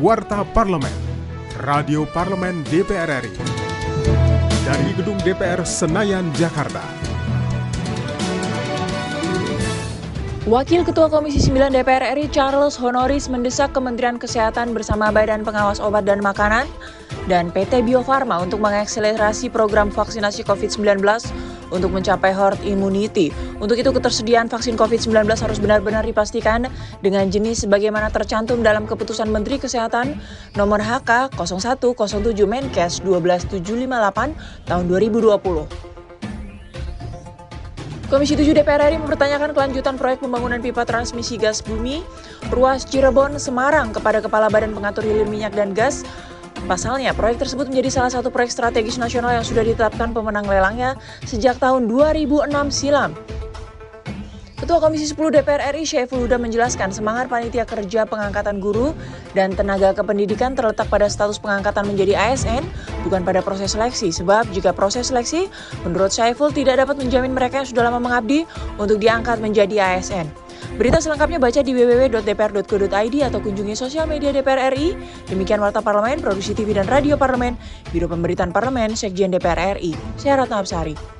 Warta Parlemen, Radio Parlemen DPR RI. Dari Gedung DPR Senayan, Jakarta. Wakil Ketua Komisi 9 DPR RI Charles Honoris mendesak Kementerian Kesehatan bersama Badan Pengawas Obat dan Makanan dan PT Bio Farma untuk mengakselerasi program vaksinasi COVID-19 untuk mencapai herd immunity. Untuk itu ketersediaan vaksin COVID-19 harus benar-benar dipastikan dengan jenis sebagaimana tercantum dalam keputusan Menteri Kesehatan nomor HK 0107 Menkes 12758 tahun 2020. Komisi 7 DPR RI mempertanyakan kelanjutan proyek pembangunan pipa transmisi gas bumi ruas Cirebon Semarang kepada Kepala Badan Pengatur Hilir Minyak dan Gas. Pasalnya, proyek tersebut menjadi salah satu proyek strategis nasional yang sudah ditetapkan pemenang lelangnya sejak tahun 2006 silam. Ketua Komisi 10 DPR RI Syaiful Huda menjelaskan semangat panitia kerja pengangkatan guru dan tenaga kependidikan terletak pada status pengangkatan menjadi ASN, bukan pada proses seleksi. Sebab jika proses seleksi, menurut Syaiful tidak dapat menjamin mereka yang sudah lama mengabdi untuk diangkat menjadi ASN. Berita selengkapnya baca di www.dpr.go.id atau kunjungi sosial media DPR RI. Demikian Warta Parlemen, Produksi TV dan Radio Parlemen, Biro Pemberitaan Parlemen, Sekjen DPR RI. Saya Ratna Absari.